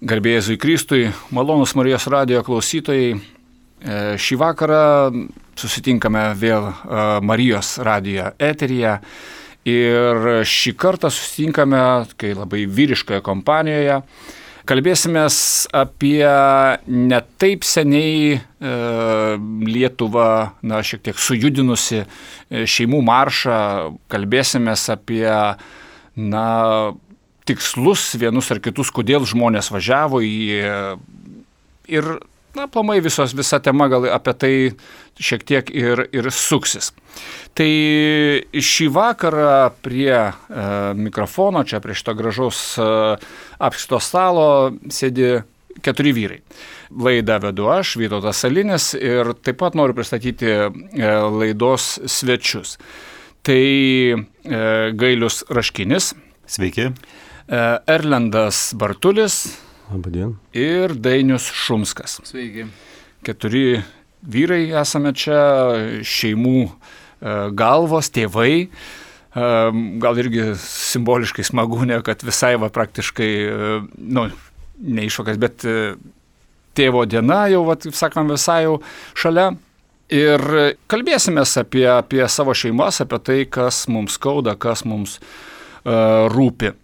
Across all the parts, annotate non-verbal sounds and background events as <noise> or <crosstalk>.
Garbėjai Kristui, malonus Marijos radijo klausytojai. E, šį vakarą susitinkame vėl e, Marijos radijo eteryje. Ir šį kartą susitinkame, kai labai vyriškoje kompanijoje, kalbėsime apie netaip seniai e, Lietuvą, na, šiek tiek sujudinusi šeimų maršą, kalbėsime apie, na, tikslus vienus ar kitus, kodėl žmonės važiavo į... Ir, na, plamai visos, visa tema gal apie tai šiek tiek ir, ir suksis. Tai šį vakarą prie e, mikrofono, čia prie šito gražaus e, apšito stalo sėdi keturi vyrai. Laidą vedu aš, Vytautas Salinis ir taip pat noriu pristatyti e, laidos svečius. Tai e, Gailius Raškinis. Sveiki. E, Erlendas Bartulis. Labadien. Ir Dainius Šumskas. Sveiki. Keturi vyrai esame čia, šeimų e, galvos, tėvai. E, gal irgi simboliškai smagu, ne, kad visai va praktiškai, nu, neišvakas, bet tėvo diena jau, va, taip sakom, visai jau šalia. Ir kalbėsime apie, apie savo šeimas, apie tai, kas mums skauda, kas mums uh, rūpi.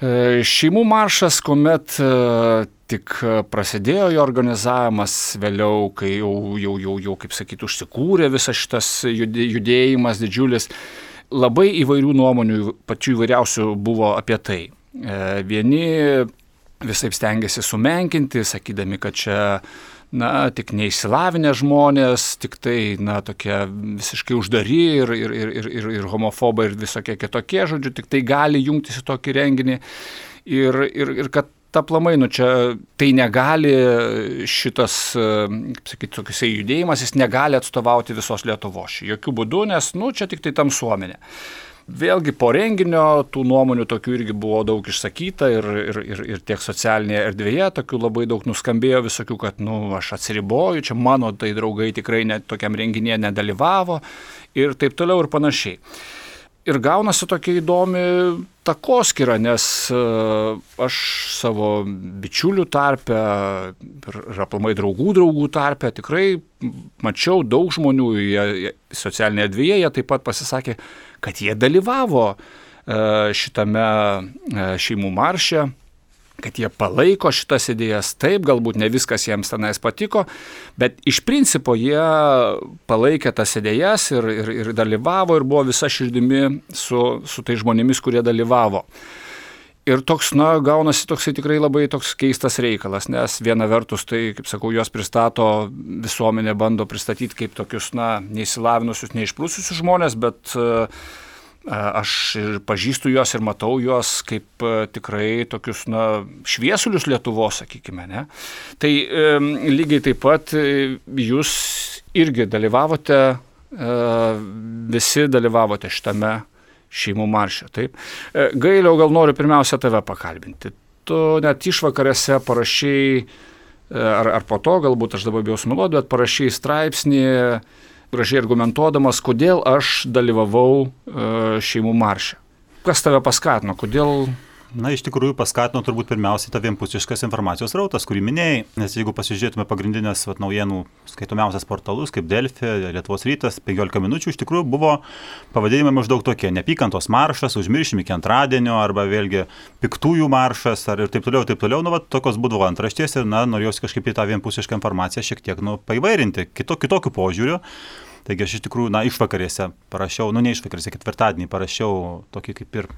E, šeimų maršas, kuomet e, tik prasidėjo jo organizavimas, vėliau, kai jau, jau, jau, jau kaip sakyti, užsikūrė visas šitas judėjimas didžiulis, labai įvairių nuomonių, pačių įvairiausių buvo apie tai. E, vieni visai stengiasi sumenkinti, sakydami, kad čia na, tik neįsilavinę žmonės, tik tai, na, tokie visiškai uždari ir, ir, ir, ir, ir, homofobai ir visokie kitokie, žodžiu, tik tai gali jungtis į tokį renginį ir, ir, ir kad ta plamai, nu čia tai negali šitas, kaip sakyti, tokiuose judėjimas, jis negali atstovauti visos Lietuvos. Jokių būdų, nes, nu, čia tik tai tamsuomenė. Vėlgi po renginio tų nuomonių tokių irgi buvo daug išsakyta ir, ir, ir, ir tiek socialinėje erdvėje tokių labai daug nuskambėjo visokių, kad, nu, aš atsiriboju, čia mano tai draugai tikrai net tokiam renginėje nedalyvavo ir taip toliau ir panašiai. Ir gaunasi tokia įdomi takoskira, nes e, aš savo bičiulių tarpę ir aplamai draugų draugų tarpę tikrai mačiau daug žmonių, jie, socialinėje erdvėje jie taip pat pasisakė, kad jie dalyvavo e, šitame e, šeimų marše, kad jie palaiko šitas idėjas, taip, galbūt ne viskas jiems tenais patiko, bet iš principo jie palaikė tas idėjas ir, ir, ir dalyvavo ir buvo visa širdimi su, su tai žmonėmis, kurie dalyvavo. Ir toks, na, gaunasi toksai tikrai labai toks keistas reikalas, nes viena vertus tai, kaip sakau, juos pristato visuomenė, bando pristatyti kaip tokius, na, neįsilavinusius, neišprūsusius žmonės, bet uh, aš ir pažįstu juos ir matau juos kaip tikrai tokius, na, šviesulius Lietuvos, sakykime, ne. Tai lygiai taip pat jūs irgi dalyvavote, visi dalyvavote šitame šeimų maršė. Taip. E, Gailiau, gal noriu pirmiausia tave pakalbinti. Tu net išvakarėse parašiai, e, ar, ar po to, galbūt aš dabar bijau smeluoti, bet parašiai straipsnį, gražiai argumentuodamas, kodėl aš dalyvavau e, šeimų maršė. Kas tave paskatino, kodėl Na, iš tikrųjų paskatino turbūt pirmiausiai ta vienpusiškas informacijos rautas, kurį minėjai, nes jeigu pasižiūrėtume pagrindinės vat, naujienų skaitomiausias portalus kaip Delfi, Lietuvos rytas, 15 minučių, iš tikrųjų buvo pavadinimai maždaug tokie - nepykantos maršas, užmiršim iki antradienio, arba vėlgi piktųjų maršas, ar ir taip toliau, taip toliau, nu, vat, tokios būdavo antraštės ir, na, norėjau kažkaip į tą vienpusišką informaciją šiek tiek, nu, paivairinti, kito, kitokių požiūrių. Taigi aš iš tikrųjų, na, išvakarėse parašiau, nu, ne išvakarėse, ketvirtadienį parašiau tokį kaip ir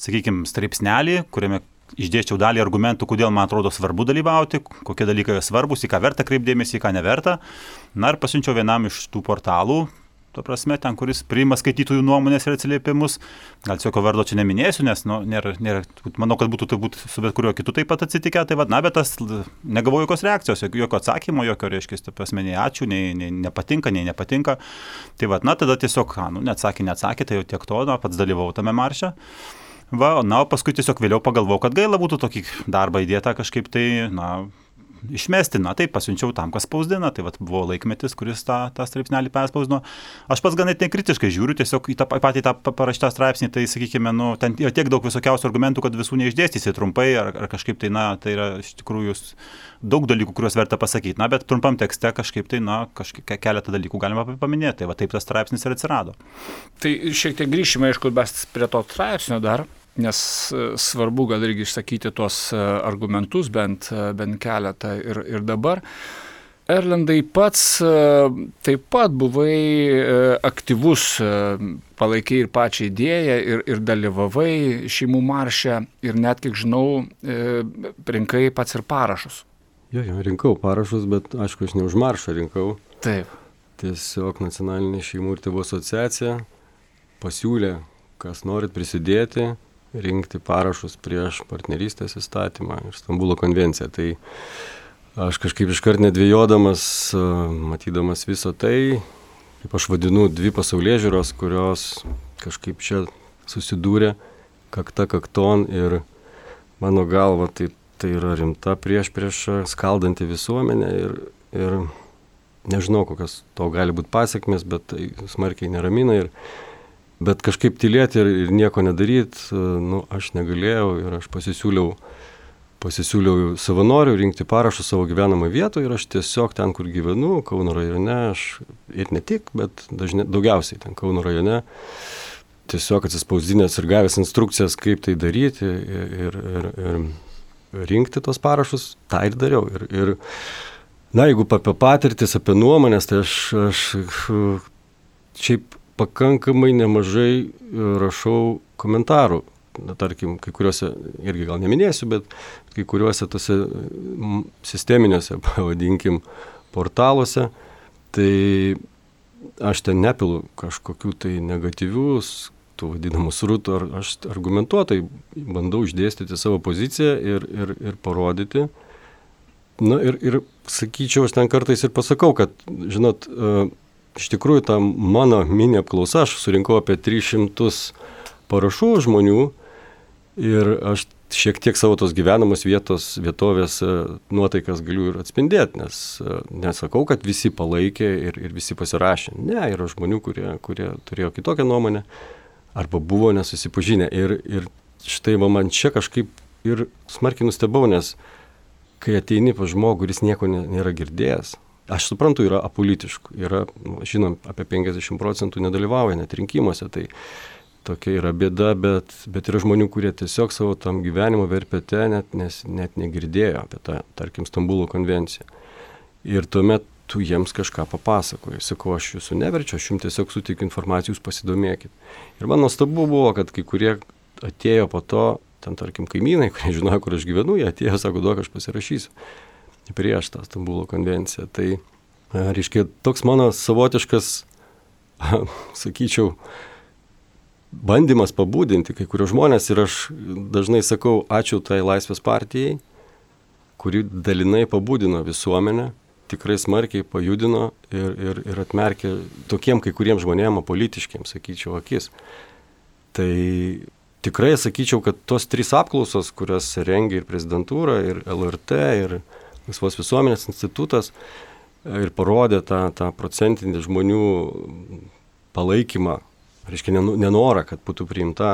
sakykime, straipsnelį, kuriame išdėščiau dalį argumentų, kodėl man atrodo svarbu dalyvauti, kokie dalykai svarbus, į ką verta kreipdėmėsi, į ką neverta. Na ir pasiunčiau vienam iš tų portalų, to prasme, ten, kuris priima skaitytojų nuomonės ir atsiliepimus. Gal jokio vardo čia neminėsiu, nes, nu, nėra, nėra, manau, kad būtų turbūt su bet kuriuo kitu taip pat atsitikę. Tai vad, na, bet tas negavau jokios reakcijos, jokio atsakymo, jokio, reiškia, ta prasme, nei ačiū, nei, nei nepatinka, nei nepatinka. Tai vad, na, tada tiesiog, nu, neatsakė, neatsakė, tai jau tiek to, na, pats dalyvau tame marše. Va, na, paskui tiesiog vėliau pagalvojau, kad gaila būtų tokį darbą įdėta kažkaip tai, na, išmesti, na taip, pasiunčiau tam, kas spausdina, tai vat, buvo laikmetis, kuris tą, tą straipsnelį perspausdino. Aš pats ganėtinai kritiškai žiūriu tiesiog į tą patį tą parašytą straipsnį, tai sakykime, nu, ten yra tiek daug visokiausių argumentų, kad visų neišdėstysi trumpai ar, ar kažkaip tai, na, tai yra iš tikrųjų daug dalykų, kuriuos verta pasakyti, na, bet trumpam tekste kažkaip tai, na, kažkaip keletą dalykų galima paminėti, tai va taip tas straipsnis ir atsirado. Tai šiek tiek grįšime, aišku, mes prie to straipsnio dar nes e, svarbu gal irgi išsakyti tuos e, argumentus, bent, e, bent keletą ir, ir dabar. Erlandai pats taip pat buvai aktyvus, palaikiai ir pačią idėją ir, ir dalyvavai šeimų maršę ir net, kiek žinau, rinkai pats ir parašus. Jo, jo, rinkau parašus, bet aišku, aš ne už maršą rinkau. Taip. Tiesiog nacionalinė šeimų ir tėvų asociacija pasiūlė, kas norit prisidėti, rinkti parašus prieš partnerystės įstatymą ir Stambulo konvenciją. Tai aš kažkaip iškart nedvėjodamas, matydamas visą tai, kaip aš vadinu, dvi pasaulyje žiūros, kurios kažkaip čia susidūrė kakta kakton ir mano galva tai, tai yra rimta prieš prieš skaldanti visuomenę ir, ir nežinau, kokios to gali būti pasiekmes, bet tai smarkiai neramina ir Bet kažkaip tylėti ir, ir nieko nedaryti, nu, aš negalėjau ir aš pasisiūliau, pasisiūliau savanorių rinkti parašų savo gyvenamą vietą ir aš tiesiog ten, kur gyvenu, Kauno rajone, aš ir ne tik, bet dažnai, daugiausiai ten Kauno rajone, tiesiog atsispausdinęs ir gavęs instrukcijas, kaip tai daryti ir, ir, ir rinkti tos parašus, tą ir dariau. Ir, ir, na, jeigu apie patirtis, apie nuomonės, tai aš, aš šiaip pakankamai nemažai e, rašau komentarų. Na, tarkim, kai kuriuose, irgi gal neminėsiu, bet kai kuriuose tose sisteminiuose, <laughs> pavadinkim, portaluose, tai aš ten nepilu kažkokių tai negatyvius, tų vadinamų srutų, ar aš argumentuotai bandau išdėstyti savo poziciją ir, ir, ir parodyti. Na ir, ir sakyčiau, aš ten kartais ir pasakau, kad, žinot, uh, iš tikrųjų ta mano mini apklausa, aš surinkau apie 300 parašų žmonių ir aš šiek tiek savo tos gyvenamos vietos, vietovės e, nuotaikas galiu ir atspindėti, nes e, nesakau, kad visi palaikė ir, ir visi pasirašė. Ne, yra žmonių, kurie, kurie turėjo kitokią nuomonę arba buvo nesusipažinę. Ir, ir štai man čia kažkaip ir smarkiai nustebau, nes kai ateini pa žmogų, kuris nieko nėra girdėjęs, Aš suprantu, yra apolitiškų, yra, žinom, apie 50 procentų nedalyvauja net rinkimuose, tai tokia yra bėda, bet, bet yra žmonių, kurie tiesiog savo tam gyvenimo verpete net, nes, net negirdėjo apie tą, tarkim, Stambulo konvenciją. Ir tuomet tu jiems kažką papasakoji. Sakau, aš jūsų neverčiu, aš jums tiesiog sutikiu informaciją, jūs pasidomėkit. Ir man nuostabu buvo, kad kai kurie atėjo po to, ten tarkim kaimynai, kurie žinojo, kur aš gyvenu, jie atėjo, sako, duok, aš pasirašysiu prieš tą Stambulo konvenciją. Tai, e, reiškia, toks mano savotiškas, <laughs> sakyčiau, bandymas pabudinti kai kurios žmonės ir aš dažnai sakau ačiū tai Laisvės partijai, kuri dalinai pabudino visuomenę, tikrai smarkiai pajudino ir, ir, ir atmerkė tokiem kai kuriems žmonėms politiškiams, sakyčiau, akis. Tai tikrai sakyčiau, kad tos trys apklausos, kurias rengia ir prezidentūra, ir LRT, ir Laisvos visuomenės institutas e, ir parodė tą, tą procentinį žmonių palaikymą, reiškia nenorą, kad būtų priimta,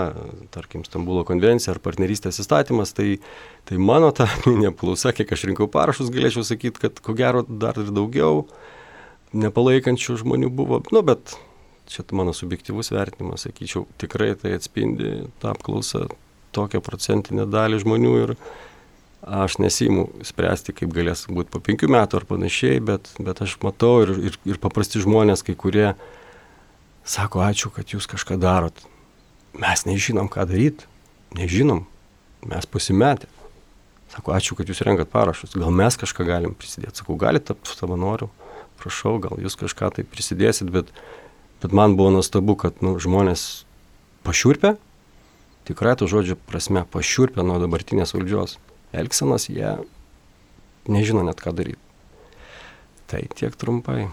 tarkim, Stambulo konvencija ar partnerystės įstatymas, tai, tai mano ta <laughs> neapklausa, kiek aš rinkau parašus, galėčiau sakyti, kad ko gero dar ir daugiau nepalaikančių žmonių buvo, nu, bet čia mano subjektivus vertinimas, sakyčiau, tikrai tai atspindi tą apklausą tokią procentinę dalį žmonių ir, aš nesimu spręsti, kaip galės būti po penkių metų ar panašiai, bet, bet aš matau ir, ir, ir paprasti žmonės, kai kurie sako, ačiū, kad jūs kažką darot. Mes nežinom, ką daryti, nežinom, mes pasimetę. Sako, ačiū, kad jūs renkat parašus, gal mes kažką galim prisidėti. Sakau, galite tapti savanoriu, prašau, gal jūs kažką tai prisidėsit, bet, bet man buvo nuostabu, kad nu, žmonės pašiurpia, tikrai to žodžio prasme, pašiurpia nuo dabartinės valdžios elgsenos, jie nežino net ką daryti. Tai tiek trumpai.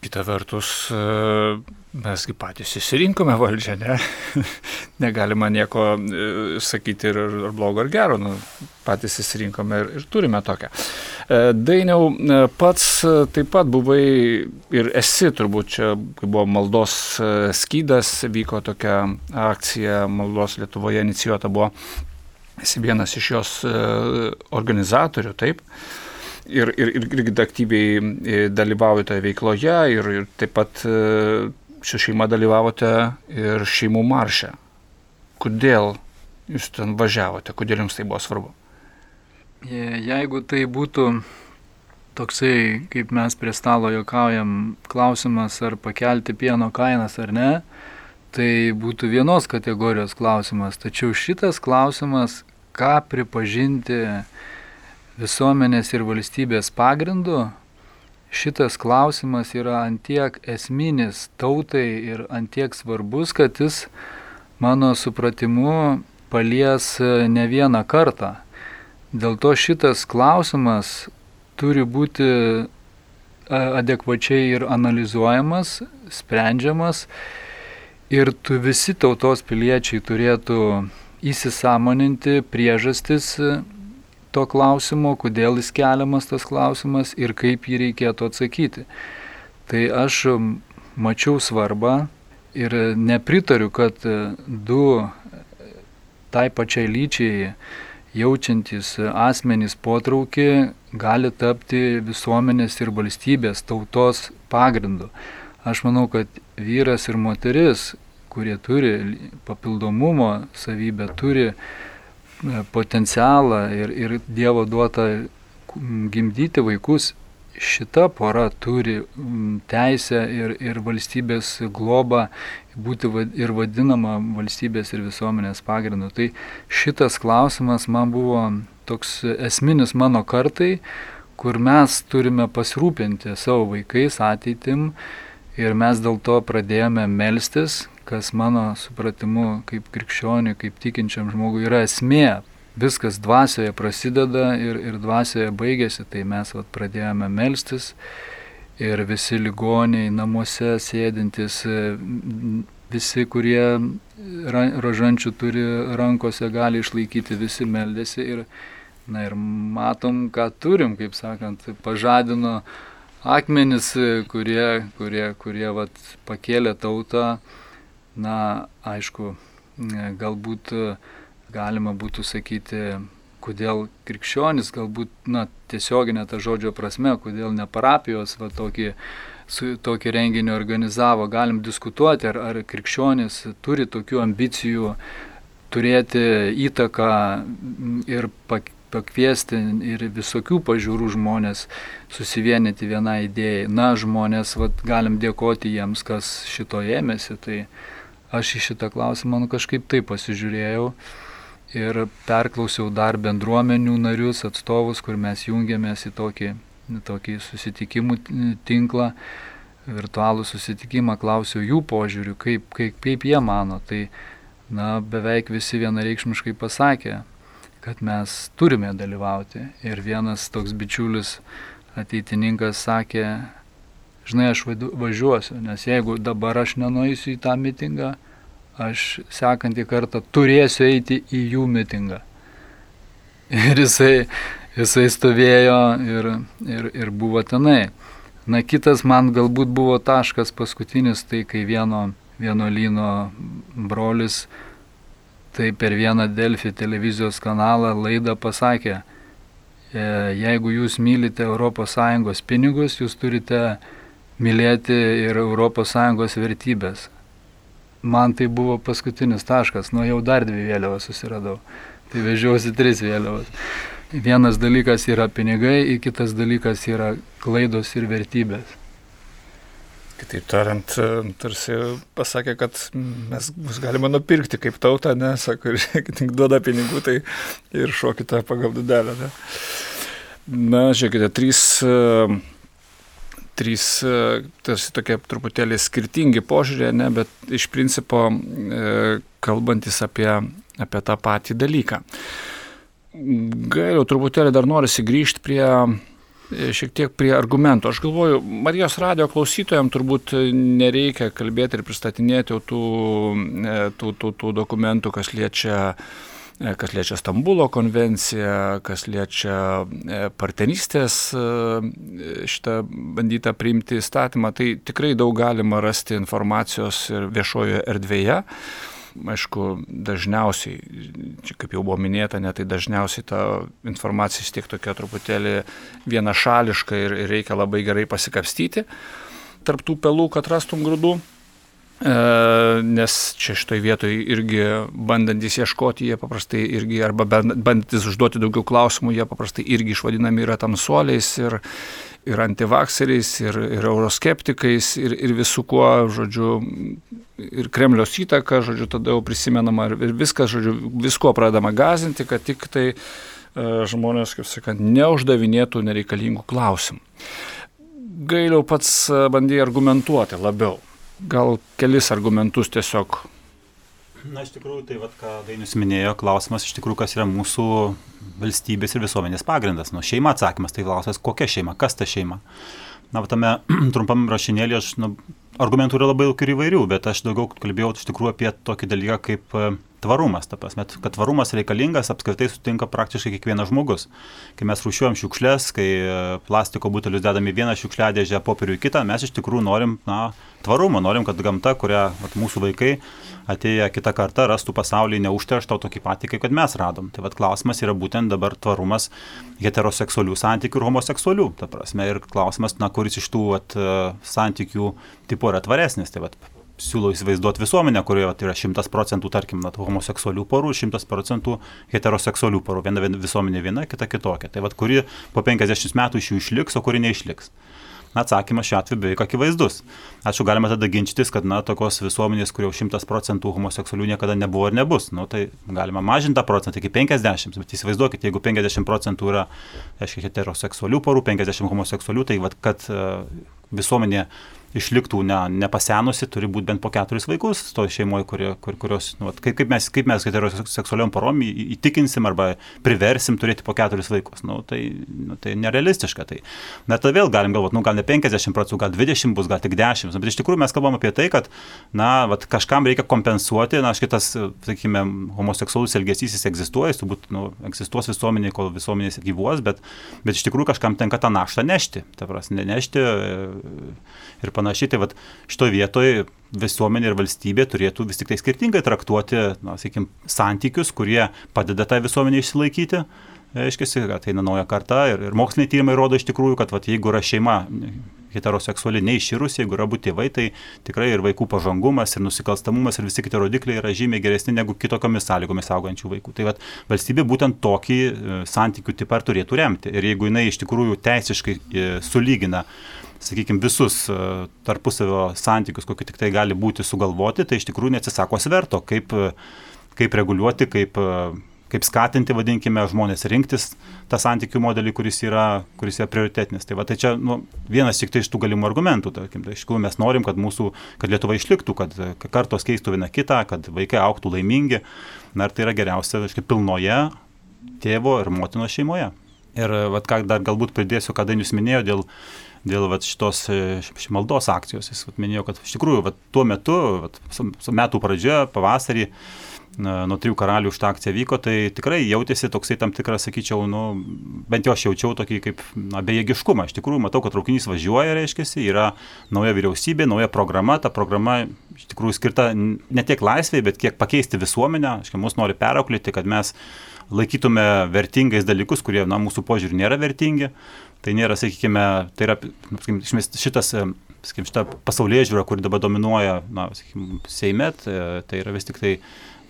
Kita vertus, e, mesgi patys įsirinkome valdžią, ne? <laughs> Negalima nieko e, sakyti ir, ir blogo, ir gero, nu, patys įsirinkome ir, ir turime tokią. E, Dainiau, pats taip pat buvai ir esi turbūt čia, kai buvo maldos skydas, vyko tokia akcija maldos Lietuvoje inicijuota buvo, esi vienas iš jos organizatorių, taip ir, ir, ir irgi aktyviai e, dalyvaujate veikloje ir, ir taip pat su e, šeima dalyvavote ir šeimų marše. Kodėl jūs ten važiavote, kodėl jums tai buvo svarbu? Jeigu tai būtų toksai, kaip mes prie stalo jokaujam, klausimas ar pakelti pieno kainas ar ne, tai būtų vienos kategorijos klausimas. Tačiau šitas klausimas, ką pripažinti visuomenės ir valstybės pagrindu, šitas klausimas yra antiek esminis tautai ir antiek svarbus, kad jis mano supratimu palies ne vieną kartą. Dėl to šitas klausimas turi būti adekvačiai ir analizuojamas, sprendžiamas ir tu visi tautos piliečiai turėtų įsisamoninti priežastis to klausimo, kodėl jis keliamas tas klausimas ir kaip jį reikėtų atsakyti. Tai aš mačiau svarbą ir nepritariu, kad du tai pačiai lyčiai jaučiantis asmenys potraukį gali tapti visuomenės ir valstybės tautos pagrindu. Aš manau, kad vyras ir moteris, kurie turi papildomumo savybę, turi potencialą ir, ir Dievo duotą gimdyti vaikus, šita pora turi teisę ir, ir valstybės globą būti ir vadinama valstybės ir visuomenės pagrindu. Tai šitas klausimas man buvo toks esminis mano kartai, kur mes turime pasirūpinti savo vaikais ateitim ir mes dėl to pradėjome melstis, kas mano supratimu kaip krikščioniui, kaip tikinčiam žmogui yra esmė. Viskas dvasioje prasideda ir, ir dvasioje baigėsi, tai mes vat, pradėjome melstis ir visi ligoniai namuose sėdintis, visi, kurie rožančių turi rankose, gali išlaikyti, visi meldėsi ir, na, ir matom, ką turim, kaip sakant, pažadino akmenis, kurie, kurie, kurie vat, pakėlė tautą na, aišku, galbūt galima būtų sakyti, kodėl krikščionis, galbūt, na, tiesioginė ta žodžio prasme, kodėl ne parapijos va tokį, su, tokį renginį organizavo, galim diskutuoti, ar, ar krikščionis turi tokių ambicijų turėti įtaką ir pakviesti ir visokių pažiūrų žmonės susivienyti vieną idėją. Na, žmonės, vat, galim dėkoti jiems, kas šito ėmėsi. Tai, aš į šitą klausimą nu, kažkaip taip pasižiūrėjau ir perklausiau dar bendruomenių narius, atstovus, kur mes jungiamės į tokį, tokį susitikimų tinklą, virtualų susitikimą, klausiau jų požiūrių, kaip, kaip, kaip jie mano. Tai na, beveik visi vienareikšmiškai pasakė, kad mes turime dalyvauti. Ir vienas toks bičiulis ateitininkas sakė, žinai, aš važiuosiu, nes jeigu dabar aš nenueisiu į tą mitingą, aš sekantį kartą turėsiu eiti į jų mitingą. Ir jisai, jisai stovėjo ir, ir, ir buvo tenai. Na kitas man galbūt buvo taškas paskutinis, tai kai vieno vienuolyno brolis tai per vieną Delfi televizijos kanalą laidą pasakė, e, jeigu jūs mylite ES pinigus, jūs turite mylėti ir ES vertybės. Man tai buvo paskutinis taškas, nu jau dar dvi vėliavas susiradau. Tai vežiausi tris vėliavas. Vienas dalykas yra pinigai, kitas dalykas yra klaidos ir vertybės. Kitaip tariant, tarsi pasakė, kad mes mus galima nupirkti kaip tautą, nes, sako, ir tik duoda pinigų, tai ir šokite pagal dudelę. Ne? Na, žiūrėkite, trys trys e, tarsi tokie truputėlį skirtingi požiūrė, ne, bet iš principo e, kalbantis apie, apie tą patį dalyką. Gailiau truputėlį dar norisi grįžti prie, šiek tiek prie argumentų. Aš galvoju, Marijos radio klausytojams turbūt nereikia kalbėti ir pristatinėti tų, tų, tų, tų dokumentų, kas liečia kas liečia Stambulo konvenciją, kas liečia partnerystės šitą bandytą priimti įstatymą, tai tikrai daug galima rasti informacijos ir viešojoje erdvėje aišku, dažniausiai, čia kaip jau buvo minėta, ne, tai dažniausiai ta informacija vis tiek tokia truputėlį vienašališka ir reikia labai gerai pasikapstyti tarptų pelų, kad rastum grūdų. E, nes čia šitoje vietoje irgi bandantis ieškoti, jie paprastai irgi, arba bandantis užduoti daugiau klausimų, jie paprastai irgi išvadinami yra tamsuoliais ir, ir antivakseriais, ir, ir euroskeptikais, ir, ir visų kuo, žodžiu, ir Kremliaus įtaka, žodžiu, tada jau prisimenama ir viskas, žodžiu, visko pradama gazinti, kad tik tai e, žmonės, kaip sakant, neuždavinėtų nereikalingų klausimų. Gailiau pats e, bandė argumentuoti labiau. Gal kelis argumentus tiesiog Na, iš tikrųjų, tai vad, ką Dainis minėjo, klausimas iš tikrųjų, kas yra mūsų valstybės ir visuomenės pagrindas. Nu, šeima atsakymas, tai klausimas, kokia šeima, kas ta šeima. Na, tame <clears throat> trumpam rašinėlį aš nu, argumentų yra labai daug ir įvairių, bet aš daugiau kalbėjau iš tikrųjų apie tokį dalyką kaip e, tvarumas. Ta prasme, kad tvarumas reikalingas apskritai sutinka praktiškai kiekvienas žmogus. Kai mes rušiuojam šiukšlės, kai e, plastiko butelius dedame į vieną šiukšliadėžę, popierių į kitą, mes iš tikrųjų norim na, tvarumo, norim, kad gamta, kurią vat, mūsų vaikai atėję kitą kartą rastų pasaulį neužterštą tokį patį, kaip kad mes radom. Tai vad klausimas yra būtent dabar tvarumas heteroseksualių santykių ir homoseksualių. Ta prasme, ir klausimas, na, kuris iš tų vat, e, santykių tipų yra tvaresnis. Tai vat, siūlau įsivaizduoti visuomenę, kurioje vat, yra šimtas procentų, tarkim, na, homoseksualių porų, šimtas procentų heteroseksualių porų. Viena visuomenė viena, kita kitokia. Tai vad, kuri po 50 metų iš jų išliks, o kuri neišliks. Na, atsakymas šiuo atveju beveik akivaizdus. Ačiū, galima tada ginčytis, kad, na, tokios visuomenės, kur jau šimtas procentų homoseksualių niekada nebuvo ir nebus. Nu, tai galima mažinti tą procentą iki 50, bet įsivaizduokit, jeigu 50 procentų yra, aiškiai, heteroseksualių porų, 50 homoseksualių, tai vad, kad uh, visuomenė išliktų ne, nepasenusi, turi būti bent po keturis vaikus to šeimoje, kurie, kur, kurios, nu, kaip, kaip mes, kaip mes heteroseksualiom porom įtikinsim arba priversim turėti po keturis vaikus. Nu, tai, nu, tai nerealistiška. Tai. Na, tai vėl galim galvoti, nu, gal ne 50 procentų, gal 20 bus, gal tik 10. Bet iš tikrųjų mes kalbam apie tai, kad na, vat, kažkam reikia kompensuoti, na, šitas, sakykime, homoseksualus elgesys jis egzistuoja, jis turbūt nu, egzistuos visuomenėje, kol visuomenės gyvuos, bet, bet iš tikrųjų kažkam tenka tą naštą nešti. Ta prasme, nešti ir panašiai. Tai vad šitoje vietoje visuomenė ir valstybė turėtų vis tik tai skirtingai traktuoti, na, sakykim, santykius, kurie padeda tą tai visuomenę išsilaikyti. Aiškiai, ateina nauja karta ir, ir moksliniai tyrimai rodo iš tikrųjų, kad vat, jeigu yra šeima heteroseksuali neiširus, jeigu yra būti tėvai, tai tikrai ir vaikų pažangumas, ir nusikalstamumas, ir visi kiti rodikliai yra žymiai geresni negu kitokiomis sąlygomis augančių vaikų. Tai vat, valstybė būtent tokį e, santykių tipą turėtų remti. Ir jeigu jinai iš tikrųjų teisiškai e, sulygina sakykime, visus e, tarpusavio santykius, kokie tik tai gali būti sugalvoti, tai iš tikrųjų neatsisako sverto, kaip, e, kaip reguliuoti, kaip, e, kaip skatinti, vadinkime, žmonės rinktis tą santykių modelį, kuris yra, kuris yra prioritetinis. Tai, va, tai čia nu, vienas tik tai iš tų galimų argumentų. Tarkim, tai iš tikrųjų mes norim, kad, mūsų, kad Lietuva išliktų, kad kartos keistų vieną kitą, kad vaikai auktų laimingi. Na ir tai yra geriausia, aiškiai, pilnoje tėvo ir motinos šeimoje. Ir vat, ką dar galbūt pridėsiu, ką Dainius minėjo dėl dėl vat, šitos e, maldos akcijos. Jis vat, minėjo, kad iš tikrųjų vat, tuo metu, vat, metų pradžioje, pavasarį, nuo trijų karalių šitą akciją vyko, tai tikrai jautėsi toksai tam tikras, sakyčiau, nu, bent jau aš jaučiau tokį kaip na, bejėgiškumą. Iš tikrųjų, matau, kad traukinys važiuoja, reiškia, yra nauja vyriausybė, nauja programa, ta programa iš tikrųjų skirta ne tiek laisvėje, bet kiek pakeisti visuomenę, aiškiai, mus nori perauklėti, kad mes laikytume vertingais dalykus, kurie, na, mūsų požiūrį nėra vertingi. Tai nėra, sakykime, tai yra sakykime, šitas, sakykime, šita pasaulyje žiūra, kuri dabar dominuoja, na, sakykime, Seime, tai, yra vis tik tai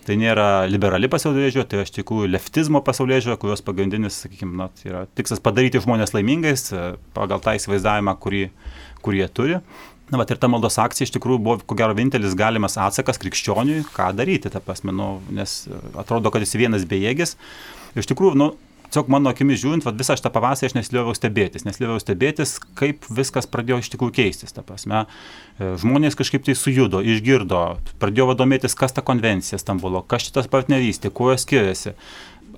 Tai nėra liberali pasaulyje žiūra, tai iš tikrųjų leftizmo pasaulyje žiūra, kurios pagrindinis, sakykime, na, tai yra tikslas padaryti žmonės laimingais pagal tą įsivaizdavimą, kurį, kurį jie turi. Na, bet ir ta maldos akcija iš tikrųjų buvo, ko gero, vienintelis galimas atsakas krikščioniui, ką daryti, ta prasme, nu, nes atrodo, kad jis vienas bejėgis. Iš tikrųjų, nu, tiesiog mano akimis žiūrint, vat, visą šitą pavasarį aš neslioviau stebėtis, neslioviau stebėtis, kaip viskas pradėjo iš tikrųjų keistis. Ta prasme, e, žmonės kažkaip tai sujudo, išgirdo, pradėjo vadomėtis, kas ta konvencija Stambulo, kas šitas partnerystė, kuo jos skiriasi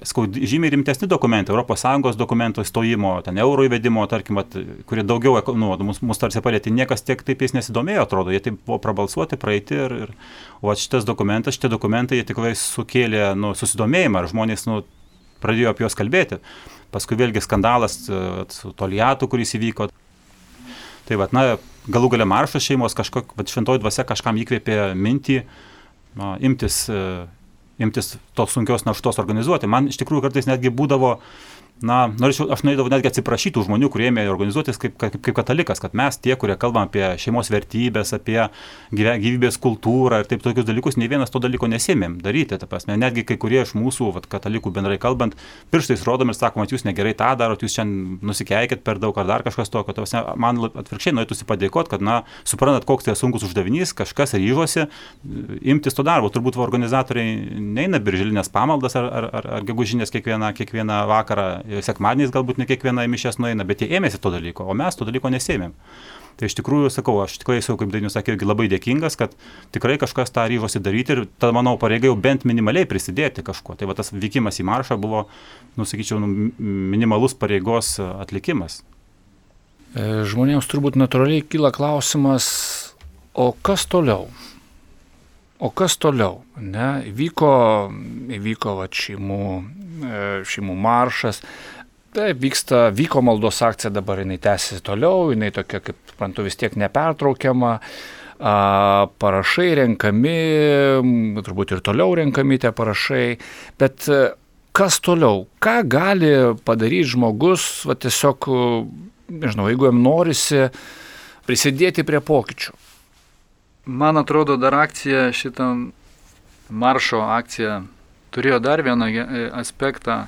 skau, žymiai rimtesni dokumentai, ES dokumento įstojimo, ten euro įvedimo, tarkim, at, kurie daugiau, nu, mus, mus tarsi palėtė, niekas tiek taip jais nesidomėjo, atrodo, jie taip buvo prabalsuoti, praeiti ir, ir o šitas dokumentas, šitie dokumentai, jie tikrai sukėlė, nu, susidomėjimą ir žmonės, nu, pradėjo apie juos kalbėti. Paskui vėlgi skandalas su Toliatu, kuris įvyko. Tai vad, na, galų gale maršas šeimos kažkok, šventoji dvasia kažkam įkvėpė mintį na, imtis, imtis tos sunkios naštos organizuoti. Man iš tikrųjų kartais netgi būdavo na, norėčiau, aš norėdavau netgi atsiprašyti tų žmonių, kurie ėmė organizuotis kaip, kaip, kaip katalikas, kad mes tie, kurie kalbam apie šeimos vertybės, apie gyvybės kultūrą ir taip tokius dalykus, nei vienas to dalyko nesėmėm daryti. Prasme, netgi kai kurie iš mūsų, vat, katalikų bendrai kalbant, pirštais rodom ir sakom, kad jūs negerai tą darot, jūs šiandien nusikeikit per daug ar dar kažkas tokio. Prasme, man atvirkščiai norėtųsi padėkoti, kad, na, suprantat, koks tai sunkus uždavinys, kažkas ryžosi imtis to darbo. Turbūt organizatoriai neina birželinės pamaldas ar, ar, ar, ar gegužinės kiekvieną, kiekvieną vakarą sekmadieniais galbūt ne kiekviena mišės nueina, bet jie ėmėsi to dalyko, o mes to dalyko nesėmėm. Tai iš tikrųjų, sakau, aš tikrai esu, kaip Dainius sakė, irgi labai dėkingas, kad tikrai kažkas tą ryžosi daryti ir ta, manau, pareiga jau bent minimaliai prisidėti kažkuo. Tai va tas vykimas į maršą buvo, nusakyčiau, nu, minimalus pareigos atlikimas. E, žmonėms turbūt natūraliai kyla klausimas, o kas toliau? O kas toliau? Ne, įvyko, įvyko va, šeimų E, šeimų maršas. Taip, vyksta, vyko maldos akcija, dabar jinai tęsiasi toliau, jinai tokia, kaip suprantu, vis tiek nepertraukiama. A, parašai renkami, turbūt ir toliau renkami tie parašai, bet e, kas toliau? Ką gali padaryti žmogus, va tiesiog, nežinau, jeigu jam norisi prisidėti prie pokyčių? Man atrodo, dar akcija šitam maršo akcija turėjo dar vieną e, aspektą.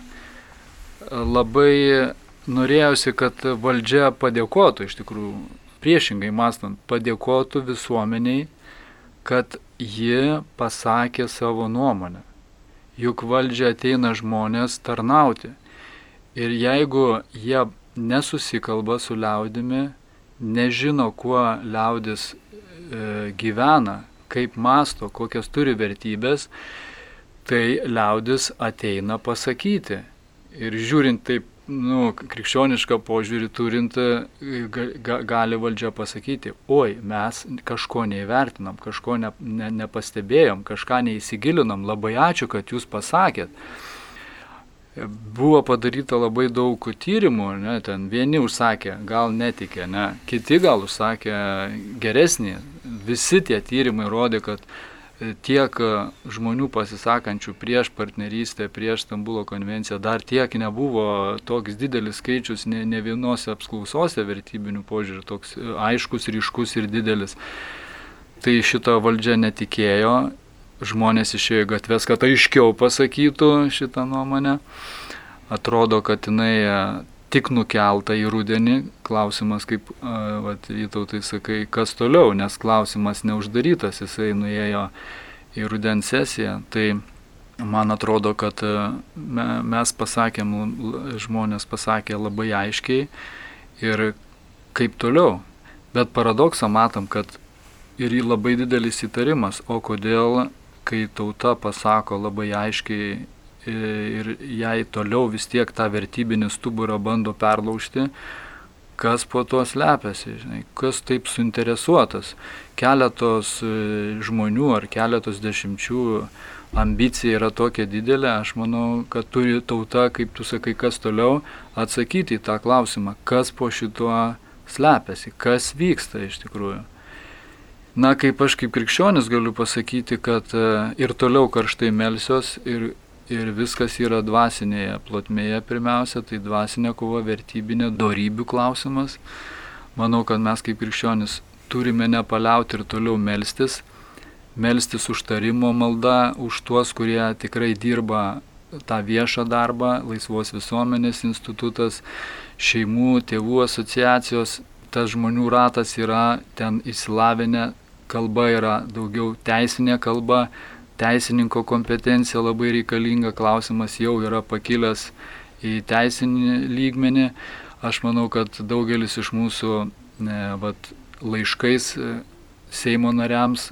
Labai norėjusi, kad valdžia padėkotų, iš tikrųjų, priešingai mąstant, padėkotų visuomeniai, kad ji pasakė savo nuomonę. Juk valdžia ateina žmonės tarnauti. Ir jeigu jie nesusikalba su liaudimi, nežino, kuo liaudis gyvena, kaip masto, kokias turi vertybės, tai liaudis ateina pasakyti. Ir žiūrint taip, nu, krikščionišką požiūrį turint, ga, gali valdžia pasakyti, oi, mes kažko neįvertinam, kažko ne, ne, nepastebėjom, kažką neįsigilinom, labai ačiū, kad jūs pasakėt. Buvo padaryta labai daug tyrimų, ne, ten vieni užsakė, gal netikė, ne, kiti gal užsakė geresnį. Visi tie tyrimai rodė, kad tiek žmonių pasisakančių prieš partnerystę, prieš Stambulo konvenciją, dar tiek nebuvo toks didelis skaičius ne, ne vienose apklausose vertybinių požiūrių, toks aiškus, ryškus ir didelis. Tai šito valdžia netikėjo, žmonės išėjo į gatves, kad aiškiau pasakytų šitą nuomonę. Atrodo, kad jinai tik nukelta į rudenį. Klausimas, kaip Vytautai sakai, kas toliau, nes klausimas neuždarytas, jisai nuėjo į rudens sesiją. Tai man atrodo, kad mes pasakėm, žmonės pasakė labai aiškiai ir kaip toliau. Bet paradoksą matom, kad ir labai didelis įtarimas, o kodėl, kai tauta pasako labai aiškiai ir jai toliau vis tiek tą vertybinį stuburą bando perlaužti, kas po to slepiasi, žinai, kas taip suinteresuotas. Keletos e, žmonių ar keletos dešimčių ambicija yra tokia didelė, aš manau, kad turi tauta, kaip tu sakai, kas toliau, atsakyti į tą klausimą, kas po šituo slepiasi, kas vyksta iš tikrųjų. Na, kaip aš kaip krikščionis galiu pasakyti, kad e, ir toliau karštai melsios ir ir viskas yra dvasinėje plotmėje pirmiausia, tai dvasinė kova, vertybinė, darybių klausimas. Manau, kad mes kaip krikščionis turime nepaliauti ir toliau melstis, melstis užtarimo malda už tuos, kurie tikrai dirba tą viešą darbą, laisvos visuomenės institutas, šeimų, tėvų asociacijos, tas žmonių ratas yra ten įsilavinę, kalba yra daugiau teisinė kalba, teisininko kompetencija labai reikalinga, klausimas jau yra pakilęs į teisinį lygmenį. Aš manau, kad daugelis iš mūsų ne, vat, laiškais e, Seimo nariams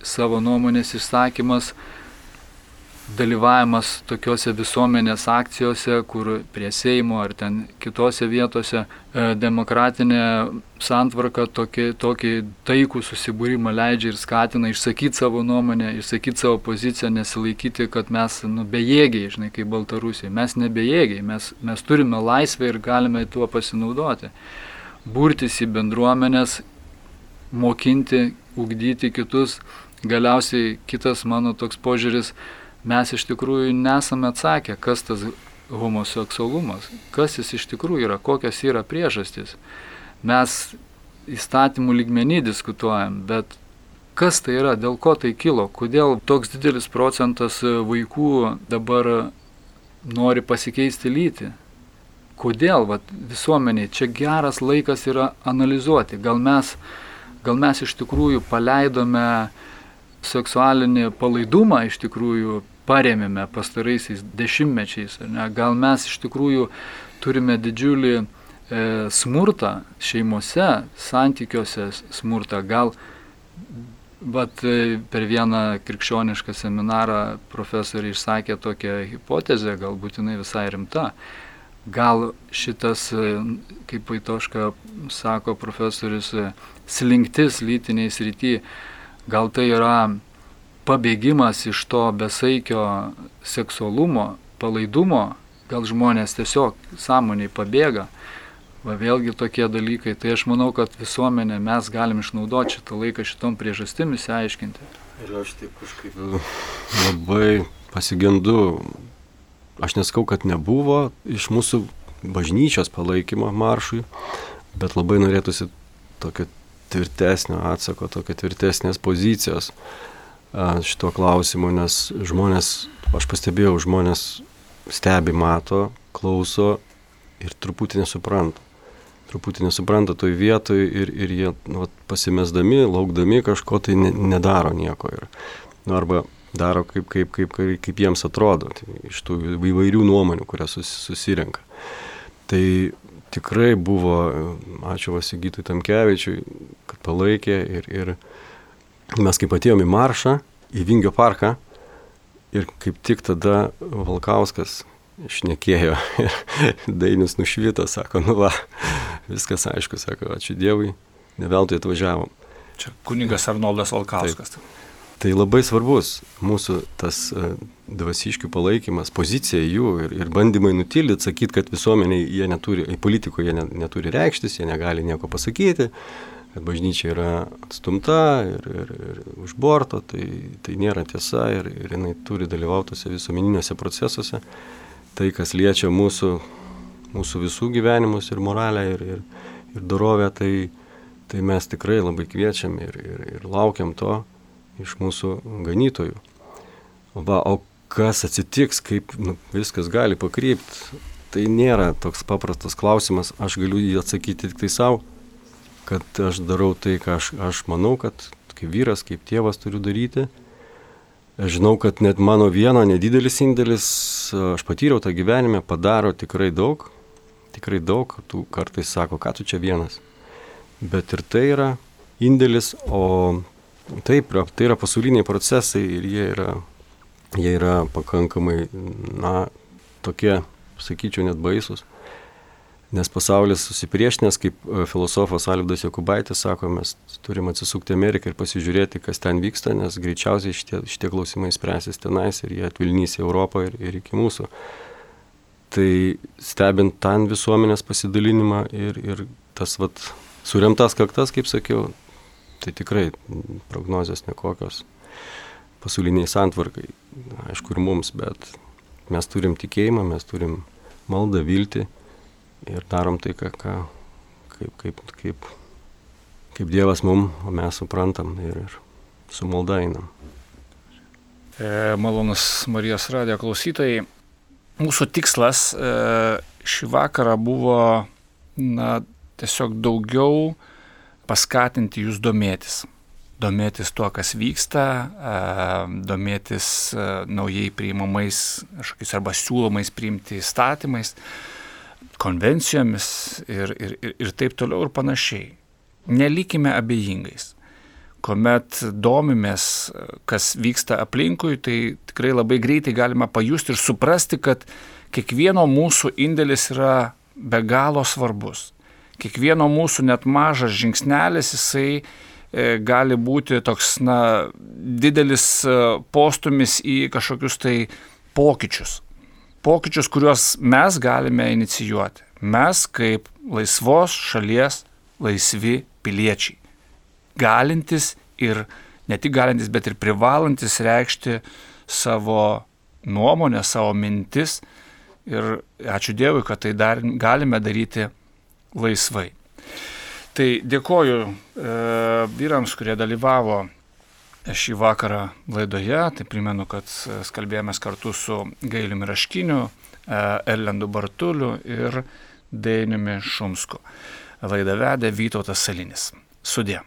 savo nuomonės išsakymas dalyvavimas tokiuose visuomenės akcijose, kur prie Seimo ar ten kitose vietose e, demokratinė santvarka tokį, tokį taikų susibūrimą leidžia ir skatina išsakyti savo nuomonę, išsakyti savo poziciją, nesilaikyti, kad mes nu, bejėgiai, žinai, kaip Baltarusija. Mes nebejėgiai, mes, mes turime laisvę ir galime tuo pasinaudoti. Burtis į bendruomenės, mokinti, ugdyti kitus. Galiausiai kitas mano toks požiūris, mes iš tikrųjų nesame atsakę, kas tas homoseksualumas, kas jis iš tikrųjų yra, kokios yra priežastys. Mes įstatymų lygmenį diskutuojam, bet kas tai yra, dėl ko tai kilo, kodėl toks didelis procentas vaikų dabar nori pasikeisti lytį. Kodėl vat, visuomeniai čia geras laikas yra analizuoti. Gal mes, gal mes iš tikrųjų paleidome seksualinį palaidumą, iš tikrųjų paremėme pastaraisiais dešimtmečiais. Gal mes iš tikrųjų turime didžiulį e, smurtą šeimose, santykiuose smurtą. Gal Vat e, per vieną krikščionišką seminarą profesoriai išsakė tokią hipotezę, galbūt jinai visai rimta, gal šitas, e, kaip Vaitoška sako profesorius, e, slinktis lytiniai srity, gal tai yra pabėgimas iš to besaikio seksualumo, palaidumo, gal žmonės tiesiog sąmoniai pabėga. Va vėlgi tokie dalykai. Tai aš manau, kad visuomenė mes galim išnaudoti šitą laiką šitom priežastim įsiaiškinti. Ir aš taip kažkaip labai pasigendu aš neskau, kad nebuvo iš mūsų bažnyčios palaikymo maršui, bet labai norėtųsi tokio tvirtesnio atsako, tokio tvirtesnės pozicijos šito klausimu, nes žmonės, aš pastebėjau, žmonės stebi, mato, klauso ir truputį nesupranta. Truputį nesupranta toj vietoj ir, ir jie nu, pasimesdami, laukdami kažko tai ne, nedaro nieko. Ir, nu, arba daro kaip, kaip, kaip, kaip, jiems atrodo, tai iš tų įvairių nuomonių, kurias sus, susirenka. Tai tikrai buvo, ačiū Vasigitui Tamkevičiui, kad palaikė ir, ir mes kaip atėjome į maršą, į Vingio parką ir kaip tik tada Valkauskas išnekėjo <laughs> ir Dainis nušvito, sako, nu va, viskas aišku, sako, ačiū Dievui, ne veltui atvažiavom. Čia kuningas Arnoldas Valkauskas. Taip. Tai labai svarbus mūsų tas e, dvasiškių palaikymas, pozicija jų ir, ir bandymai nutildyti, sakyti, kad visuomeniai jie neturi, politikoje jie neturi reikštis, jie negali nieko pasakyti, kad bažnyčia yra atstumta ir, ir, ir už borto, tai, tai nėra tiesa ir, ir jinai turi dalyvauti tose visuomeniniuose procesuose. Tai, kas liečia mūsų, mūsų visų gyvenimus ir moralę ir, ir, ir dorovę, tai, tai mes tikrai labai kviečiam ir, ir, ir laukiam to iš mūsų ganytojų. Va, o kas atsitiks, kaip nu, viskas gali pakrypti, tai nėra toks paprastas klausimas, aš galiu jį atsakyti tik tai savo, kad aš darau tai, ką aš, aš manau, kad kaip vyras, kaip tėvas turiu daryti. Aš žinau, kad net mano vieno nedidelis indėlis, aš patyriau tą gyvenime, padaro tikrai daug, tikrai daug, tu kartais sako, ką tu čia vienas. Bet ir tai yra indėlis, o Taip, tai yra pasauliniai procesai ir jie yra, jie yra pakankamai, na, tokie, sakyčiau, net baisus. Nes pasaulis susipriešinęs, kaip e, filosofas Alvidas Jokubaitis sako, mes turime atsisukti Ameriką ir pasižiūrėti, kas ten vyksta, nes greičiausiai šitie, šitie klausimai spręsis tenais ir jie atvilnys į Europą ir, ir iki mūsų. Tai stebint ten visuomenės pasidalinimą ir, ir tas vat, suremtas kaktas, kaip sakiau, tai tikrai prognozijos nekokios pasauliniai santvarkai, aišku ir mums, bet mes turim tikėjimą, mes turim maldą, viltį ir darom tai, ką, ką, kaip, kaip, kaip, kaip Dievas mum, o mes suprantam ir, ir su malda einam. E, malonus Marijos radijo klausytojai, mūsų tikslas e, šį vakarą buvo na, tiesiog daugiau paskatinti jūs domėtis. Domėtis tuo, kas vyksta, domėtis naujai priimamais kažkokiais arba siūlomais priimti įstatymais, konvencijomis ir, ir, ir, ir taip toliau ir panašiai. Nelikime abejingais. kuomet domimės, kas vyksta aplinkui, tai tikrai labai greitai galima pajusti ir suprasti, kad kiekvieno mūsų indėlis yra be galo svarbus. Kiekvieno mūsų net mažas žingsnelis jisai e, gali būti toks, na, didelis e, postumis į kažkokius tai pokyčius. Pokyčius, kuriuos mes galime inicijuoti. Mes kaip laisvos šalies laisvi piliečiai. Galintis ir ne tik galintis, bet ir privalantis reikšti savo nuomonę, savo mintis. Ir ačiū Dievui, kad tai dar galime daryti laisvai. Tai dėkoju e, vyrams, kurie dalyvavo šį vakarą laidoje. Tai primenu, kad kalbėjomės kartu su Gailiumi Raškiniu, e, Erlendu Bartuliu ir Dainiumi Šumsku. Laidą vedė Vytautas Salinis. Sudė.